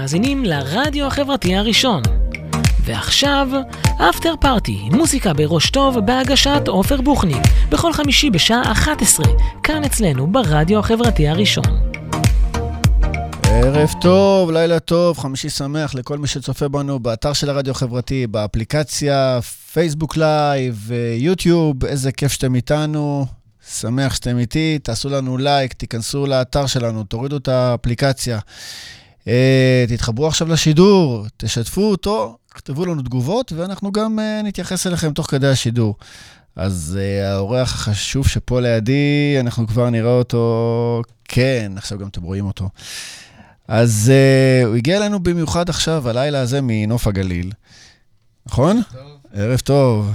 מאזינים לרדיו החברתי הראשון. ועכשיו, After Party, מוזיקה בראש טוב בהגשת עופר בוחניק, בכל חמישי בשעה 11, כאן אצלנו ברדיו החברתי הראשון. ערב טוב, לילה טוב, חמישי שמח לכל מי שצופה בנו באתר של הרדיו החברתי, באפליקציה, פייסבוק live, יוטיוב, איזה כיף שאתם איתנו. שמח שאתם איתי, תעשו לנו לייק, תיכנסו לאתר שלנו, תורידו את האפליקציה. אה, תתחברו עכשיו לשידור, תשתפו אותו, כתבו לנו תגובות, ואנחנו גם אה, נתייחס אליכם תוך כדי השידור. אז אה, האורח החשוב שפה לידי, אנחנו כבר נראה אותו, כן, עכשיו גם אתם רואים אותו. אז הוא הגיע אלינו במיוחד עכשיו, הלילה הזה, מנוף הגליל. נכון? טוב. ערב טוב.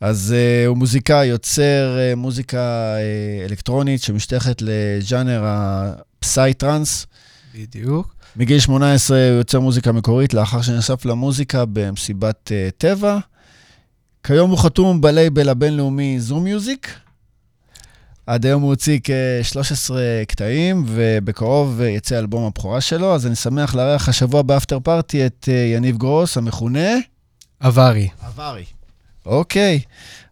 אז uh, הוא מוזיקאי, יוצר uh, מוזיקה uh, אלקטרונית שמשתייכת לג'אנר הפסאי-טראנס. בדיוק. מגיל 18 הוא יוצר מוזיקה מקורית לאחר שנחשף למוזיקה במסיבת uh, טבע. כיום הוא חתום בלייבל הבינלאומי זום מיוזיק. עד היום הוא הוציא כ-13 קטעים, ובקרוב יצא אלבום הבכורה שלו, אז אני שמח לארח השבוע באפטר פארטי את יניב גרוס, המכונה... אברי. אברי. אוקיי,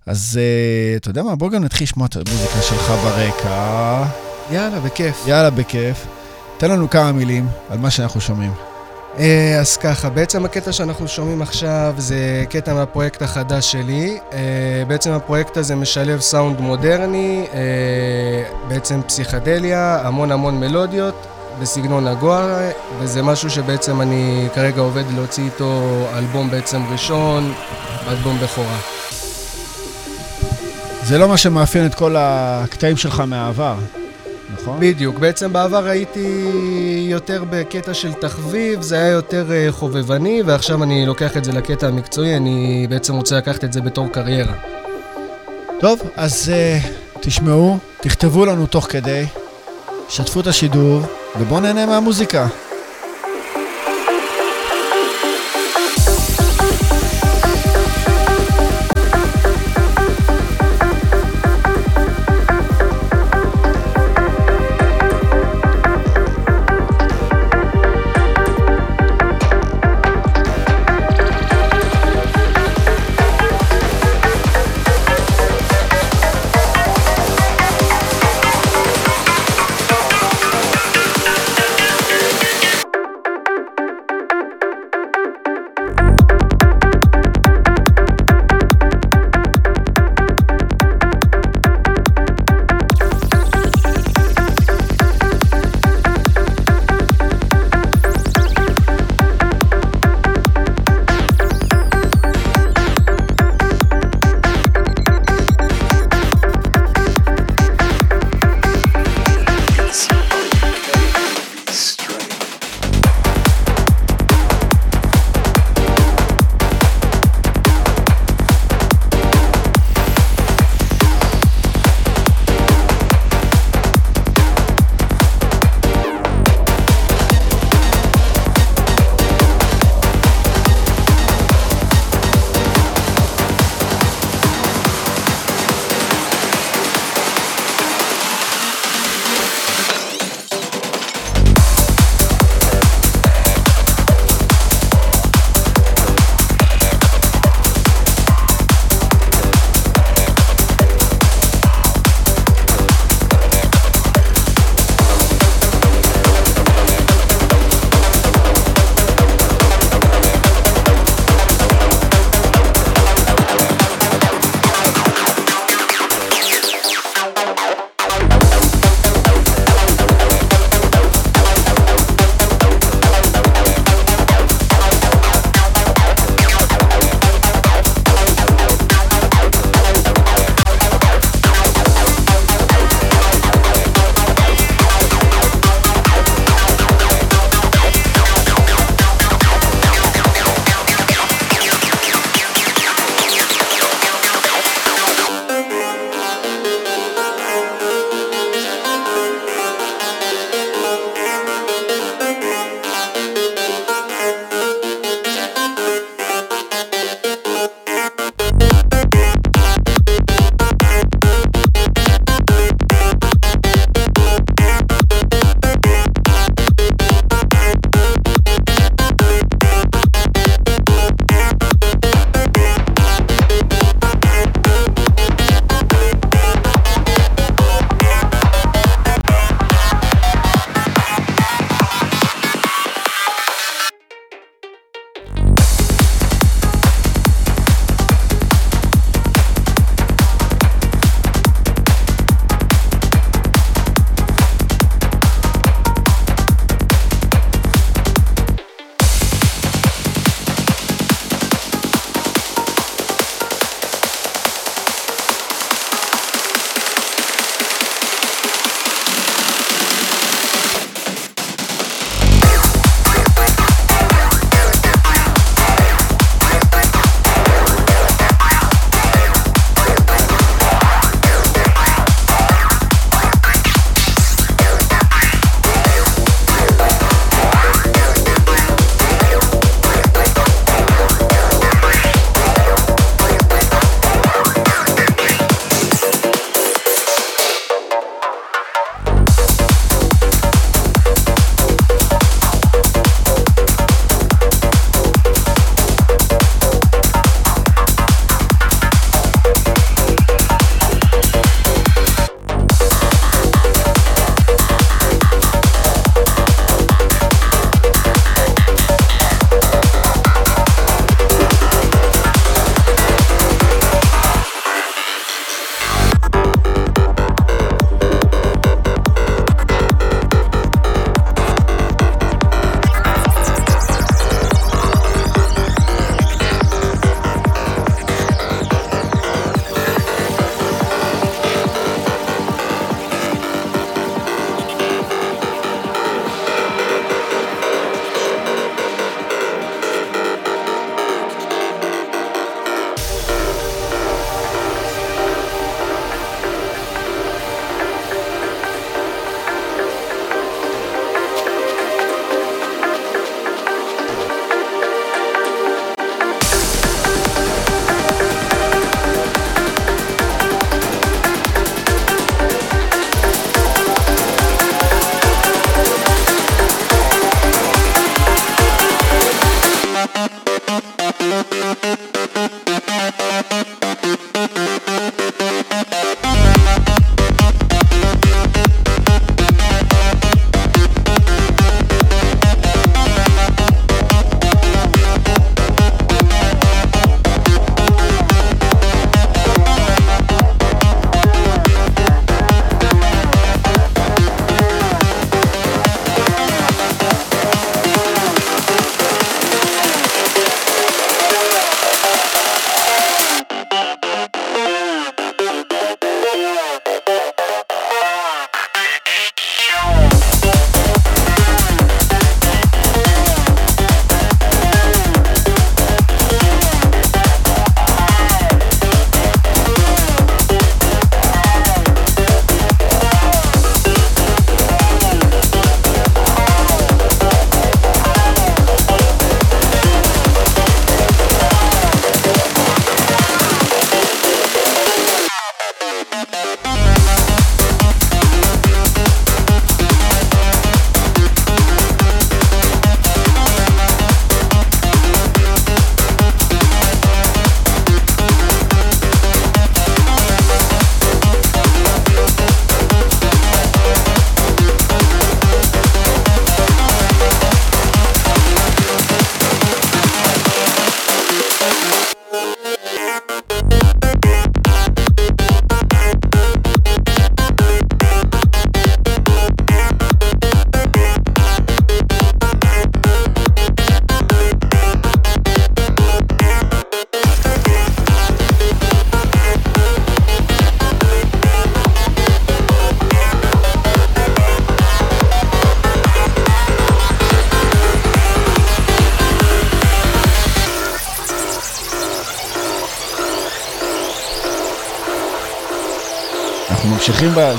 אז uh, אתה יודע מה? בוא גם נתחיל לשמוע את המוזיקה שלך ברקע. יאללה, בכיף. יאללה, בכיף. תן לנו כמה מילים על מה שאנחנו שומעים. Uh, אז ככה, בעצם הקטע שאנחנו שומעים עכשיו זה קטע מהפרויקט החדש שלי. Uh, בעצם הפרויקט הזה משלב סאונד מודרני, uh, בעצם פסיכדליה, המון המון מלודיות בסגנון הגואה, וזה משהו שבעצם אני כרגע עובד להוציא איתו אלבום בעצם ראשון, אלבום בכורה. זה לא מה שמאפיין את כל הקטעים שלך מהעבר, נכון? בדיוק. בעצם בעבר הייתי יותר בקטע של תחביב, זה היה יותר אה, חובבני, ועכשיו אני לוקח את זה לקטע המקצועי, אני בעצם רוצה לקחת את זה בתור קריירה. טוב, אז uh, תשמעו, תכתבו לנו תוך כדי, שתפו את השידור, ובואו נהנה מהמוזיקה.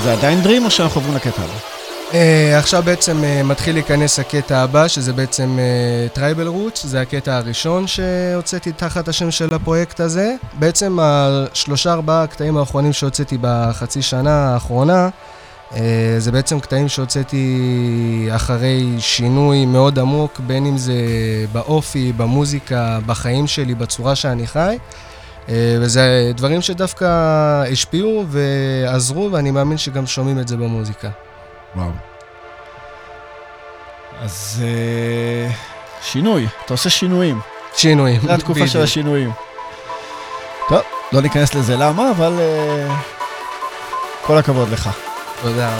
זה עדיין dream או שאנחנו עוברים לקטע הבא? אה, עכשיו בעצם אה, מתחיל להיכנס הקטע הבא, שזה בעצם Tribal אה, Roots, זה הקטע הראשון שהוצאתי תחת השם של הפרויקט הזה. בעצם השלושה ארבעה הקטעים האחרונים שהוצאתי בחצי שנה האחרונה, אה, זה בעצם קטעים שהוצאתי אחרי שינוי מאוד עמוק, בין אם זה באופי, במוזיקה, בחיים שלי, בצורה שאני חי. Uh, וזה דברים שדווקא השפיעו ועזרו, ואני מאמין שגם שומעים את זה במוזיקה. וואו. אז uh, שינוי, אתה עושה שינויים. שינויים, זו התקופה של השינויים. טוב, לא ניכנס לזה למה, אבל uh, כל הכבוד לך. תודה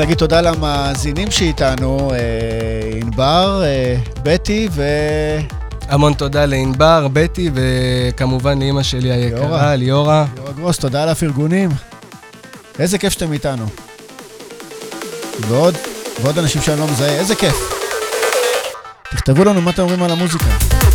להגיד תודה למאזינים שאיתנו, אה, ענבר, אה, בטי ו... המון תודה לענבר, בטי, וכמובן לאימא שלי היקרה, ליאורה. ליאורה גרוס, תודה על הפרגונים. איזה כיף שאתם איתנו. ועוד, ועוד אנשים שאני לא מזהה, איזה כיף. תכתבו לנו מה אתם אומרים על המוזיקה.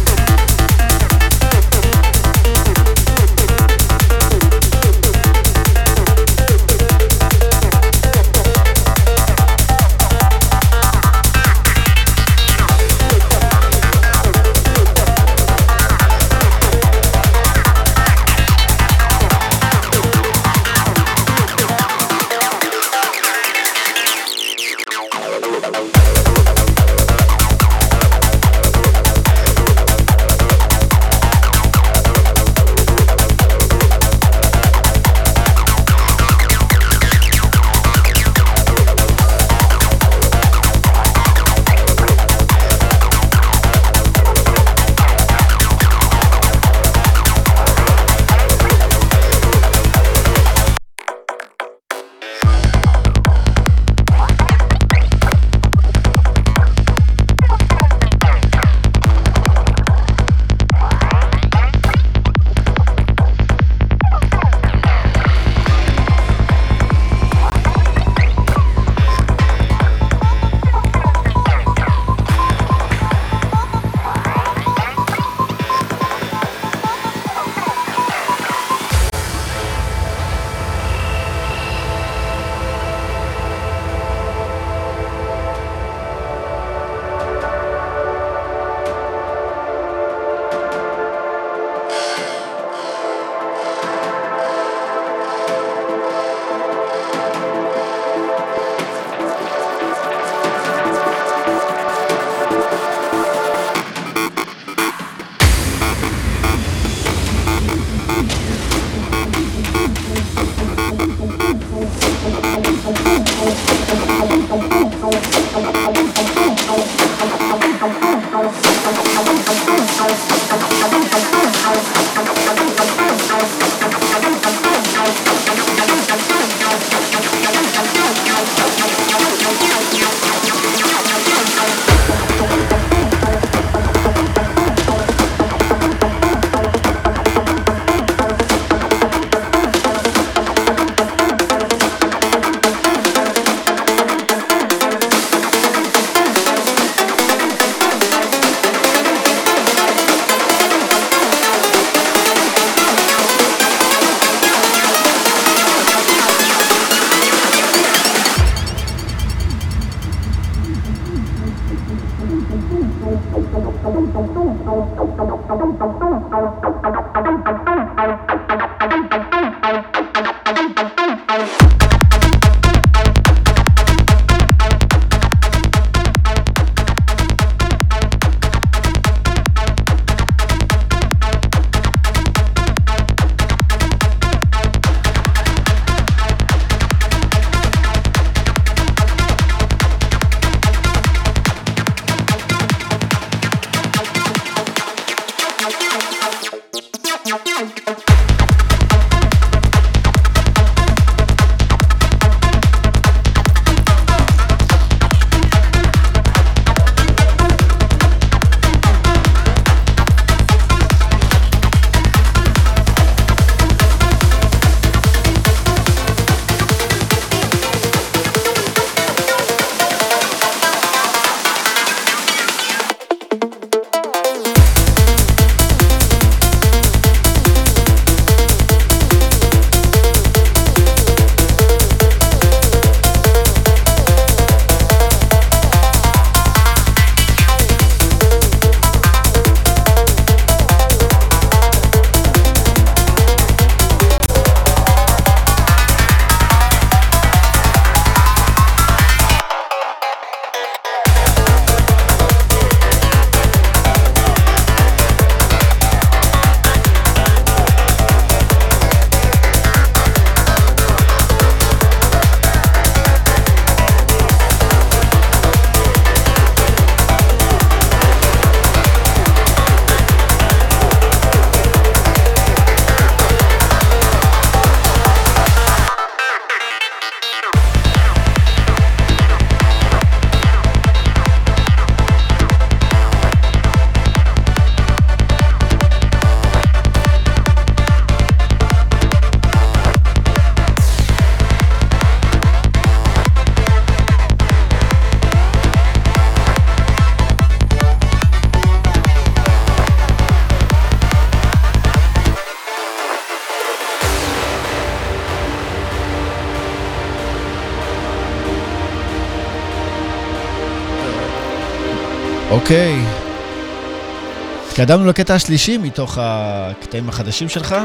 אוקיי. התקדמנו לקטע השלישי מתוך הקטעים החדשים שלך.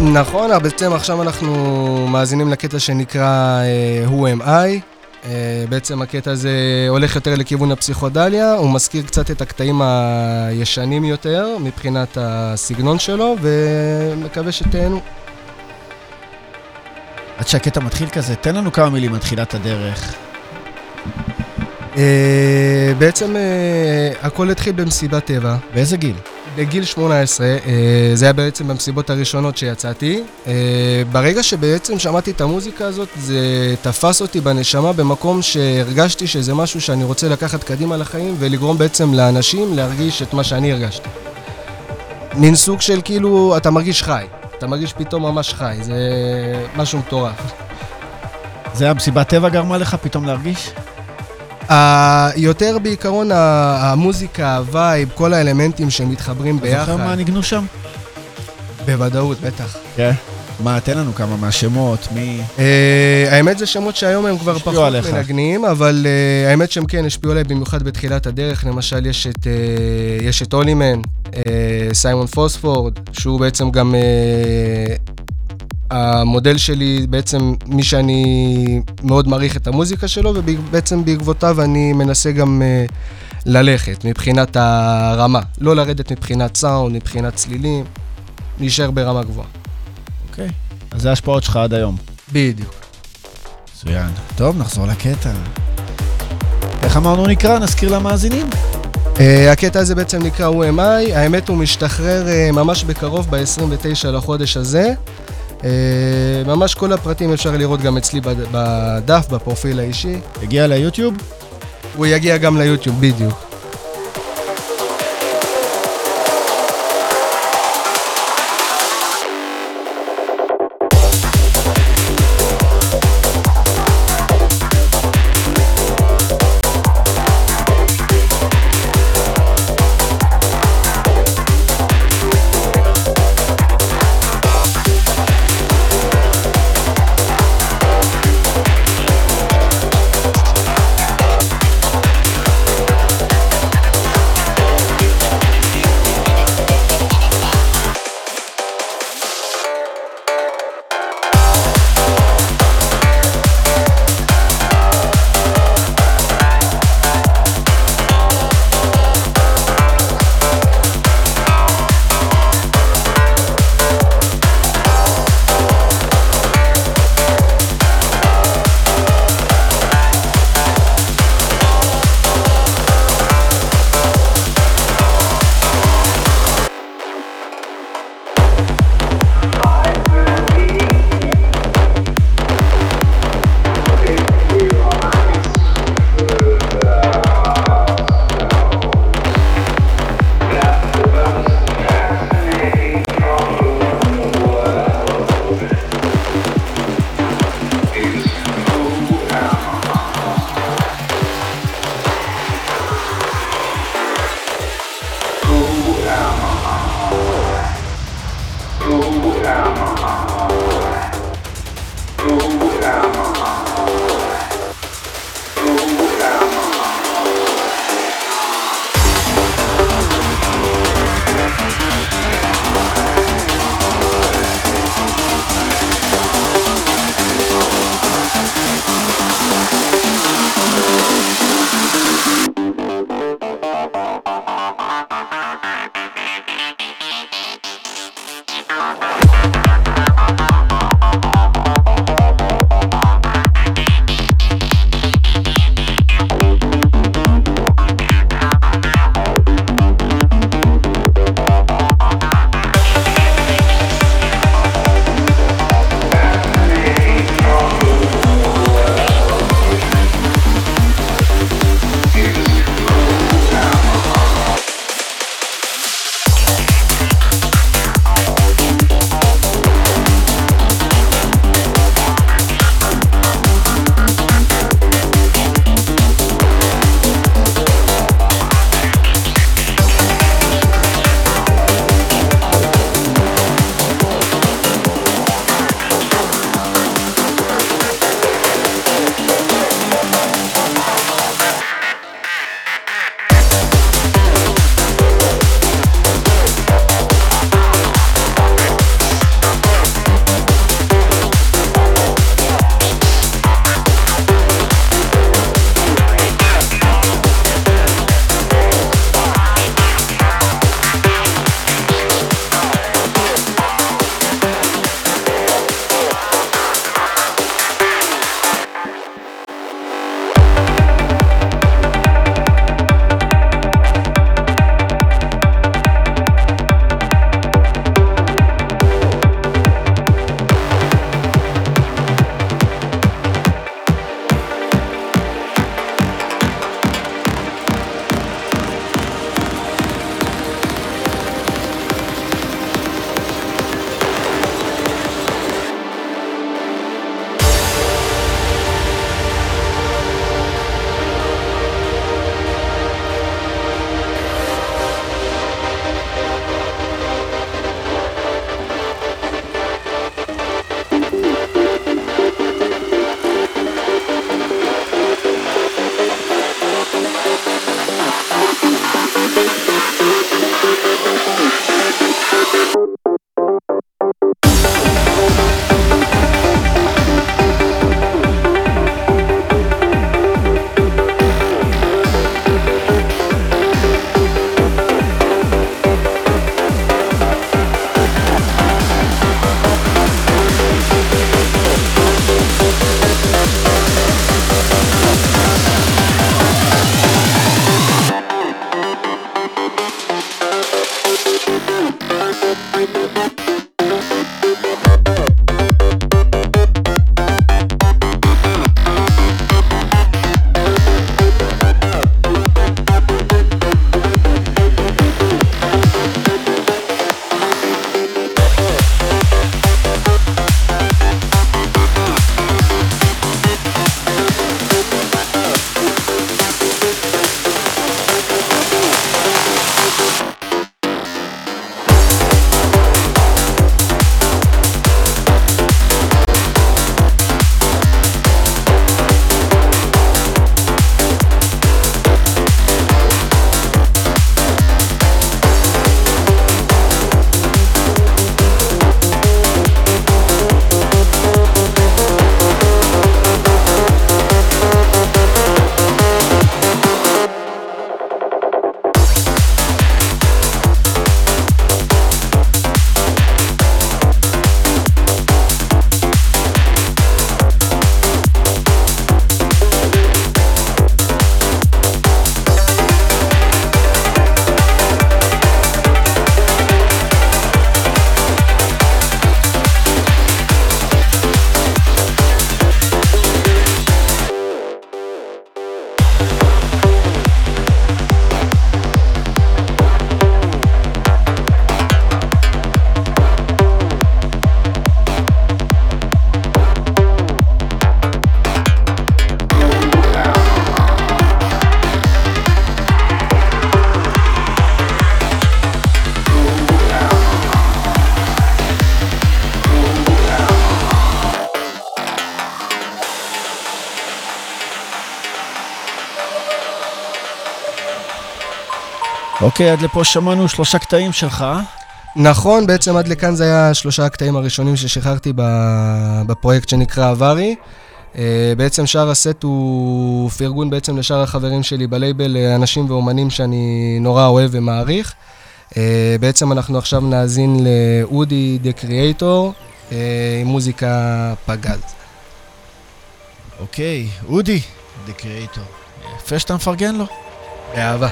נכון, אבל בעצם עכשיו אנחנו מאזינים לקטע שנקרא uh, Who am I. Uh, בעצם הקטע הזה הולך יותר לכיוון הפסיכודליה, הוא מזכיר קצת את הקטעים הישנים יותר מבחינת הסגנון שלו, ומקווה שתהנו. עד שהקטע מתחיל כזה, תן לנו כמה מילים מתחילת הדרך. Uh, בעצם uh, הכל התחיל במסיבת טבע. באיזה גיל? בגיל 18, uh, זה היה בעצם במסיבות הראשונות שיצאתי. Uh, ברגע שבעצם שמעתי את המוזיקה הזאת, זה תפס אותי בנשמה במקום שהרגשתי שזה משהו שאני רוצה לקחת קדימה לחיים ולגרום בעצם לאנשים להרגיש את מה שאני הרגשתי. מין סוג של כאילו, אתה מרגיש חי. אתה מרגיש פתאום ממש חי, זה משהו מטורף. זה המסיבת טבע גרמה לך פתאום להרגיש? אה, יותר בעיקרון המוזיקה, ה vibe, כל האלמנטים שמתחברים ביחד. אתה זוכר מה ניגנו שם? בוודאות, בטח. כן. מה, תן לנו כמה מהשמות, מי... Uh, האמת זה שמות שהיום הם כבר פחות עליך. מנגנים, אבל אה, האמת שהם כן השפיעו עליי במיוחד בתחילת הדרך. למשל, יש את, אה, יש את אולימן, אה, סיימון פוספורד, שהוא בעצם גם... המודל שלי, בעצם מי שאני מאוד מעריך את המוזיקה שלו, ובעצם בעקבותיו אני מנסה גם uh, ללכת מבחינת הרמה. לא לרדת מבחינת סאונד, מבחינת צלילים, להישאר ברמה גבוהה. אוקיי, okay. אז זה ההשפעות שלך עד היום. בדיוק. מצוין. טוב, נחזור לקטע. איך אמרנו נקרא? נזכיר למאזינים. Uh, הקטע הזה בעצם נקרא Who am I, האמת הוא משתחרר uh, ממש בקרוב, ב-29 לחודש הזה. Uh, ממש כל הפרטים אפשר לראות גם אצלי בדף, בפרופיל האישי. יגיע ליוטיוב? הוא יגיע גם ליוטיוב, בדיוק. אוקיי, עד לפה שמענו שלושה קטעים שלך. נכון, בעצם עד לכאן זה היה שלושה הקטעים הראשונים ששחררתי בפרויקט שנקרא עברי. אה, בעצם שאר הסט הוא פרגון בעצם לשאר החברים שלי בלייבל, אנשים ואומנים שאני נורא אוהב ומעריך. אה, בעצם אנחנו עכשיו נאזין לאודי דה קריאייטור עם מוזיקה פגז. אוקיי, אודי דה קריאייטור. יפה שאתה מפרגן לו. באהבה.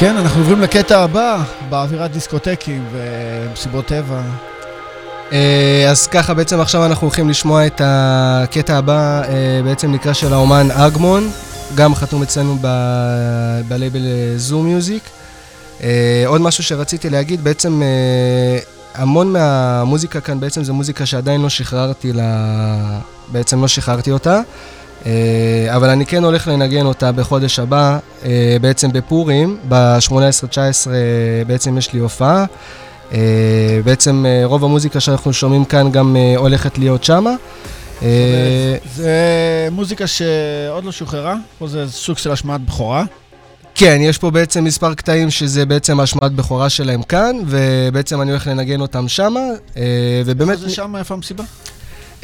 כן, אנחנו עוברים לקטע הבא, באווירת דיסקוטקים ומסיבות טבע. אה, אז ככה, בעצם עכשיו אנחנו הולכים לשמוע את הקטע הבא, אה, בעצם נקרא של האומן אגמון, גם חתום אצלנו ב- בלייבל זום מיוזיק. אה, עוד משהו שרציתי להגיד, בעצם אה, המון מהמוזיקה כאן בעצם זה מוזיקה שעדיין לא שחררתי לה... בעצם לא שחררתי אותה. אה, אבל אני כן הולך לנגן אותה בחודש הבא, אה, בעצם בפורים, ב-18-19 בעצם יש לי הופעה. אה, בעצם אה, רוב המוזיקה שאנחנו שומעים כאן גם אה, הולכת להיות שמה. אה, זה מוזיקה שעוד לא שוחררה, פה זה סוג של השמעת בכורה. כן, יש פה בעצם מספר קטעים שזה בעצם השמעת בכורה שלהם כאן, ובעצם אני הולך לנגן אותם שמה, אה, ובאמת... איפה זה שם, איפה המסיבה?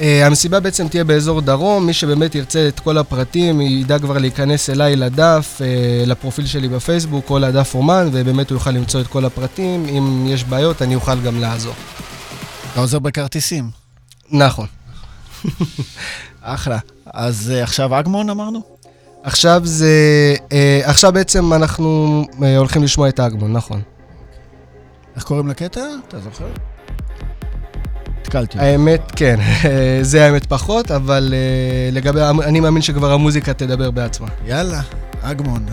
אה, המסיבה בעצם תהיה באזור דרום, מי שבאמת ירצה את כל הפרטים, ידע כבר להיכנס אליי לדף, אה, לפרופיל שלי בפייסבוק או לדף אומן, ובאמת הוא יוכל למצוא את כל הפרטים. אם יש בעיות, אני אוכל גם לעזור. אתה עוזר בכרטיסים. נכון. אחלה. אז אה, עכשיו אגמון אמרנו? עכשיו זה... אה, עכשיו בעצם אנחנו אה, הולכים לשמוע את האגמון, נכון. איך קוראים לקטע? אתה זוכר? התקלתי. האמת, כן, זה האמת פחות, אבל אה, לגבי... אני מאמין שכבר המוזיקה תדבר בעצמה. יאללה, אגמון.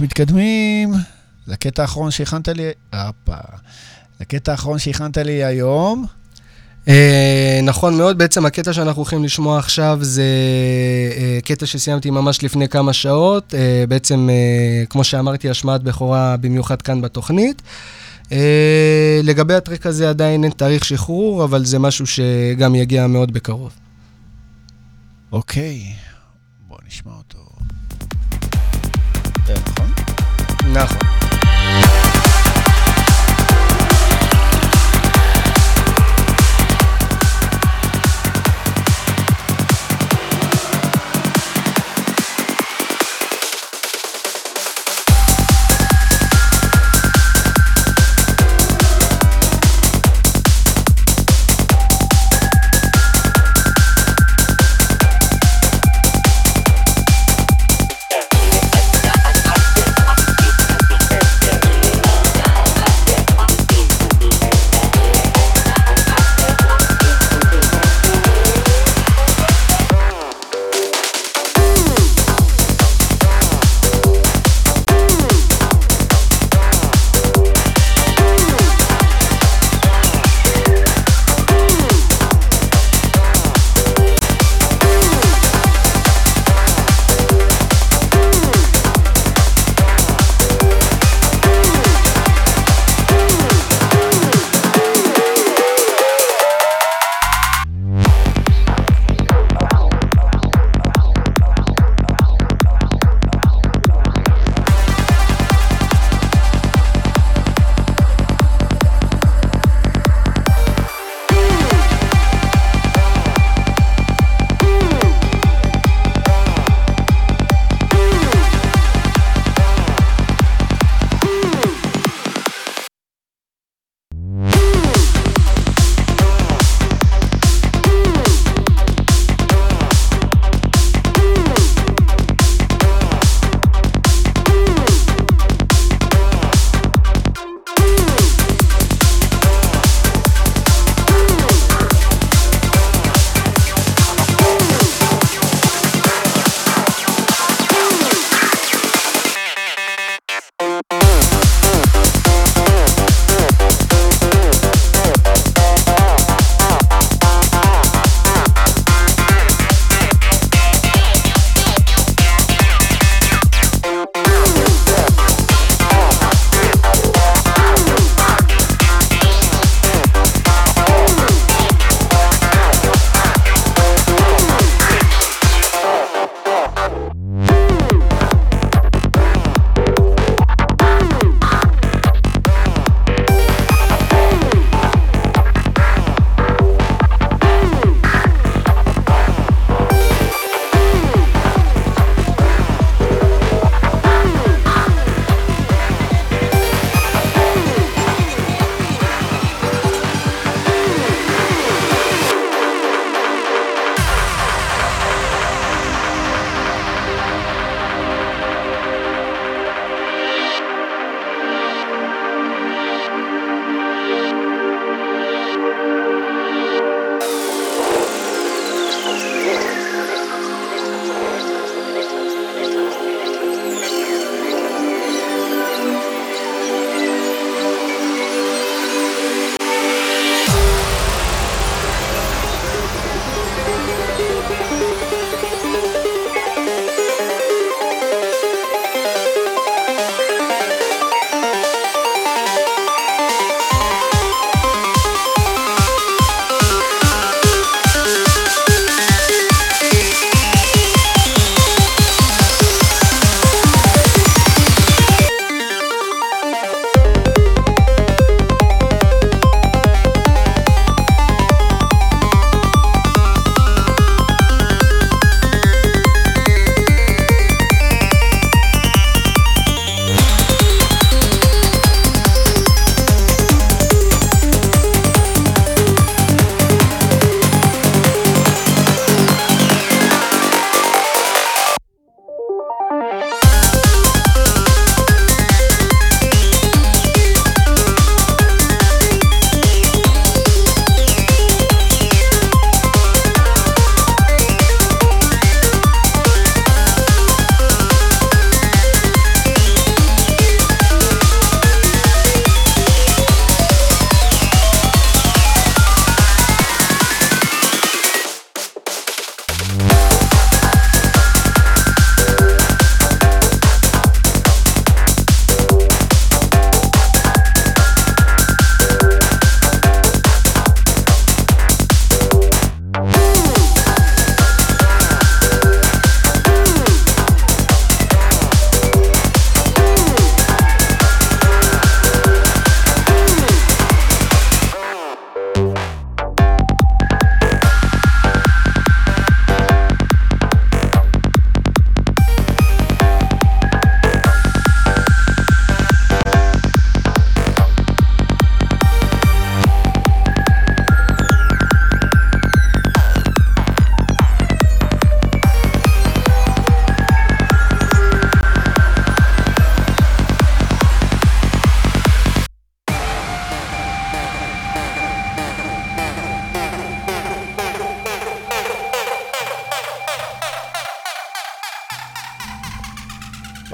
אנחנו מתקדמים לקטע האחרון שהכנת לי, הופה, לקטע האחרון שהכנת לי היום. אה, נכון מאוד, בעצם הקטע שאנחנו הולכים לשמוע עכשיו זה אה, קטע שסיימתי ממש לפני כמה שעות, אה, בעצם, אה, כמו שאמרתי, השמעת בכורה במיוחד כאן בתוכנית. אה, לגבי הטרק הזה עדיין אין תאריך שחרור, אבל זה משהו שגם יגיע מאוד בקרוב. אוקיי, בואו נשמע אותו. נכון.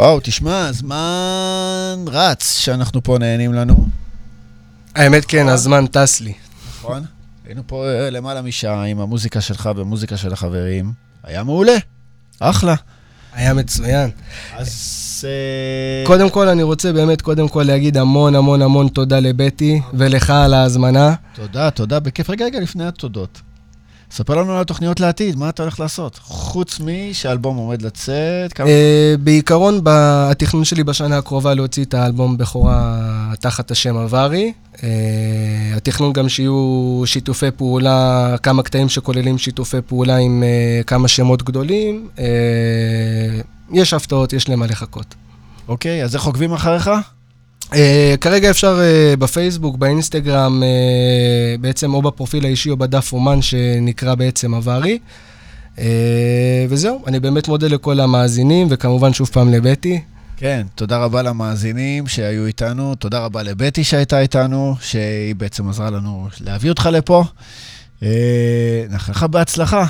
וואו, תשמע, זמן רץ שאנחנו פה נהנים לנו, האמת כן, הזמן טס לי. נכון? היינו פה אה, למעלה משעה עם המוזיקה שלך ומוזיקה של החברים. היה מעולה, אחלה. היה מצוין. אז... אה, קודם כל, אני רוצה באמת קודם כל להגיד המון המון המון תודה לבטי ולך על ההזמנה. תודה, תודה, בכיף. רגע, רגע, לפני התודות. ספר לנו על התוכניות לעתיד, מה אתה הולך לעשות? חוץ משהאלבום עומד לצאת, כמה... אה, בעיקרון, התכנון שלי בשנה הקרובה להוציא את האלבום בכורה תחת השם אברי. אה, התכנון גם שיהיו שיתופי פעולה, כמה קטעים שכוללים שיתופי פעולה עם אה, כמה שמות גדולים. יש הפתעות, יש למה לחכות. אוקיי, אז איך עוקבים אחריך? Uh, כרגע אפשר uh, בפייסבוק, באינסטגרם, uh, בעצם או בפרופיל האישי או בדף אומן שנקרא בעצם עברי. Uh, וזהו, אני באמת מודה לכל המאזינים, וכמובן שוב פעם לבטי. כן, תודה רבה למאזינים שהיו איתנו, תודה רבה לבטי שהייתה איתנו, שהיא בעצם עזרה לנו להביא אותך לפה. אה, נאחל לך בהצלחה,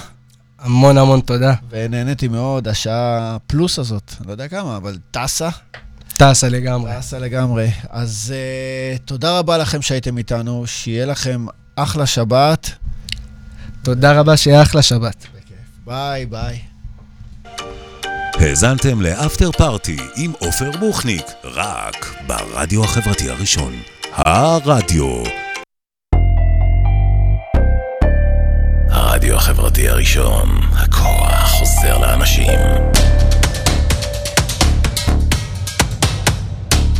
המון המון תודה. ונהניתי מאוד, השעה פלוס הזאת, לא יודע כמה, אבל טסה, טסה לגמרי. טסה לגמרי. אז uh, תודה רבה לכם שהייתם איתנו, שיהיה לכם אחלה שבת. תודה רבה, שיהיה אחלה שבת. ביי, ביי. האזנתם לאפטר פארטי עם עופר בוכניק, רק ברדיו החברתי הראשון. הרדיו. הרדיו החברתי הראשון, הכוח חוזר לאנשים.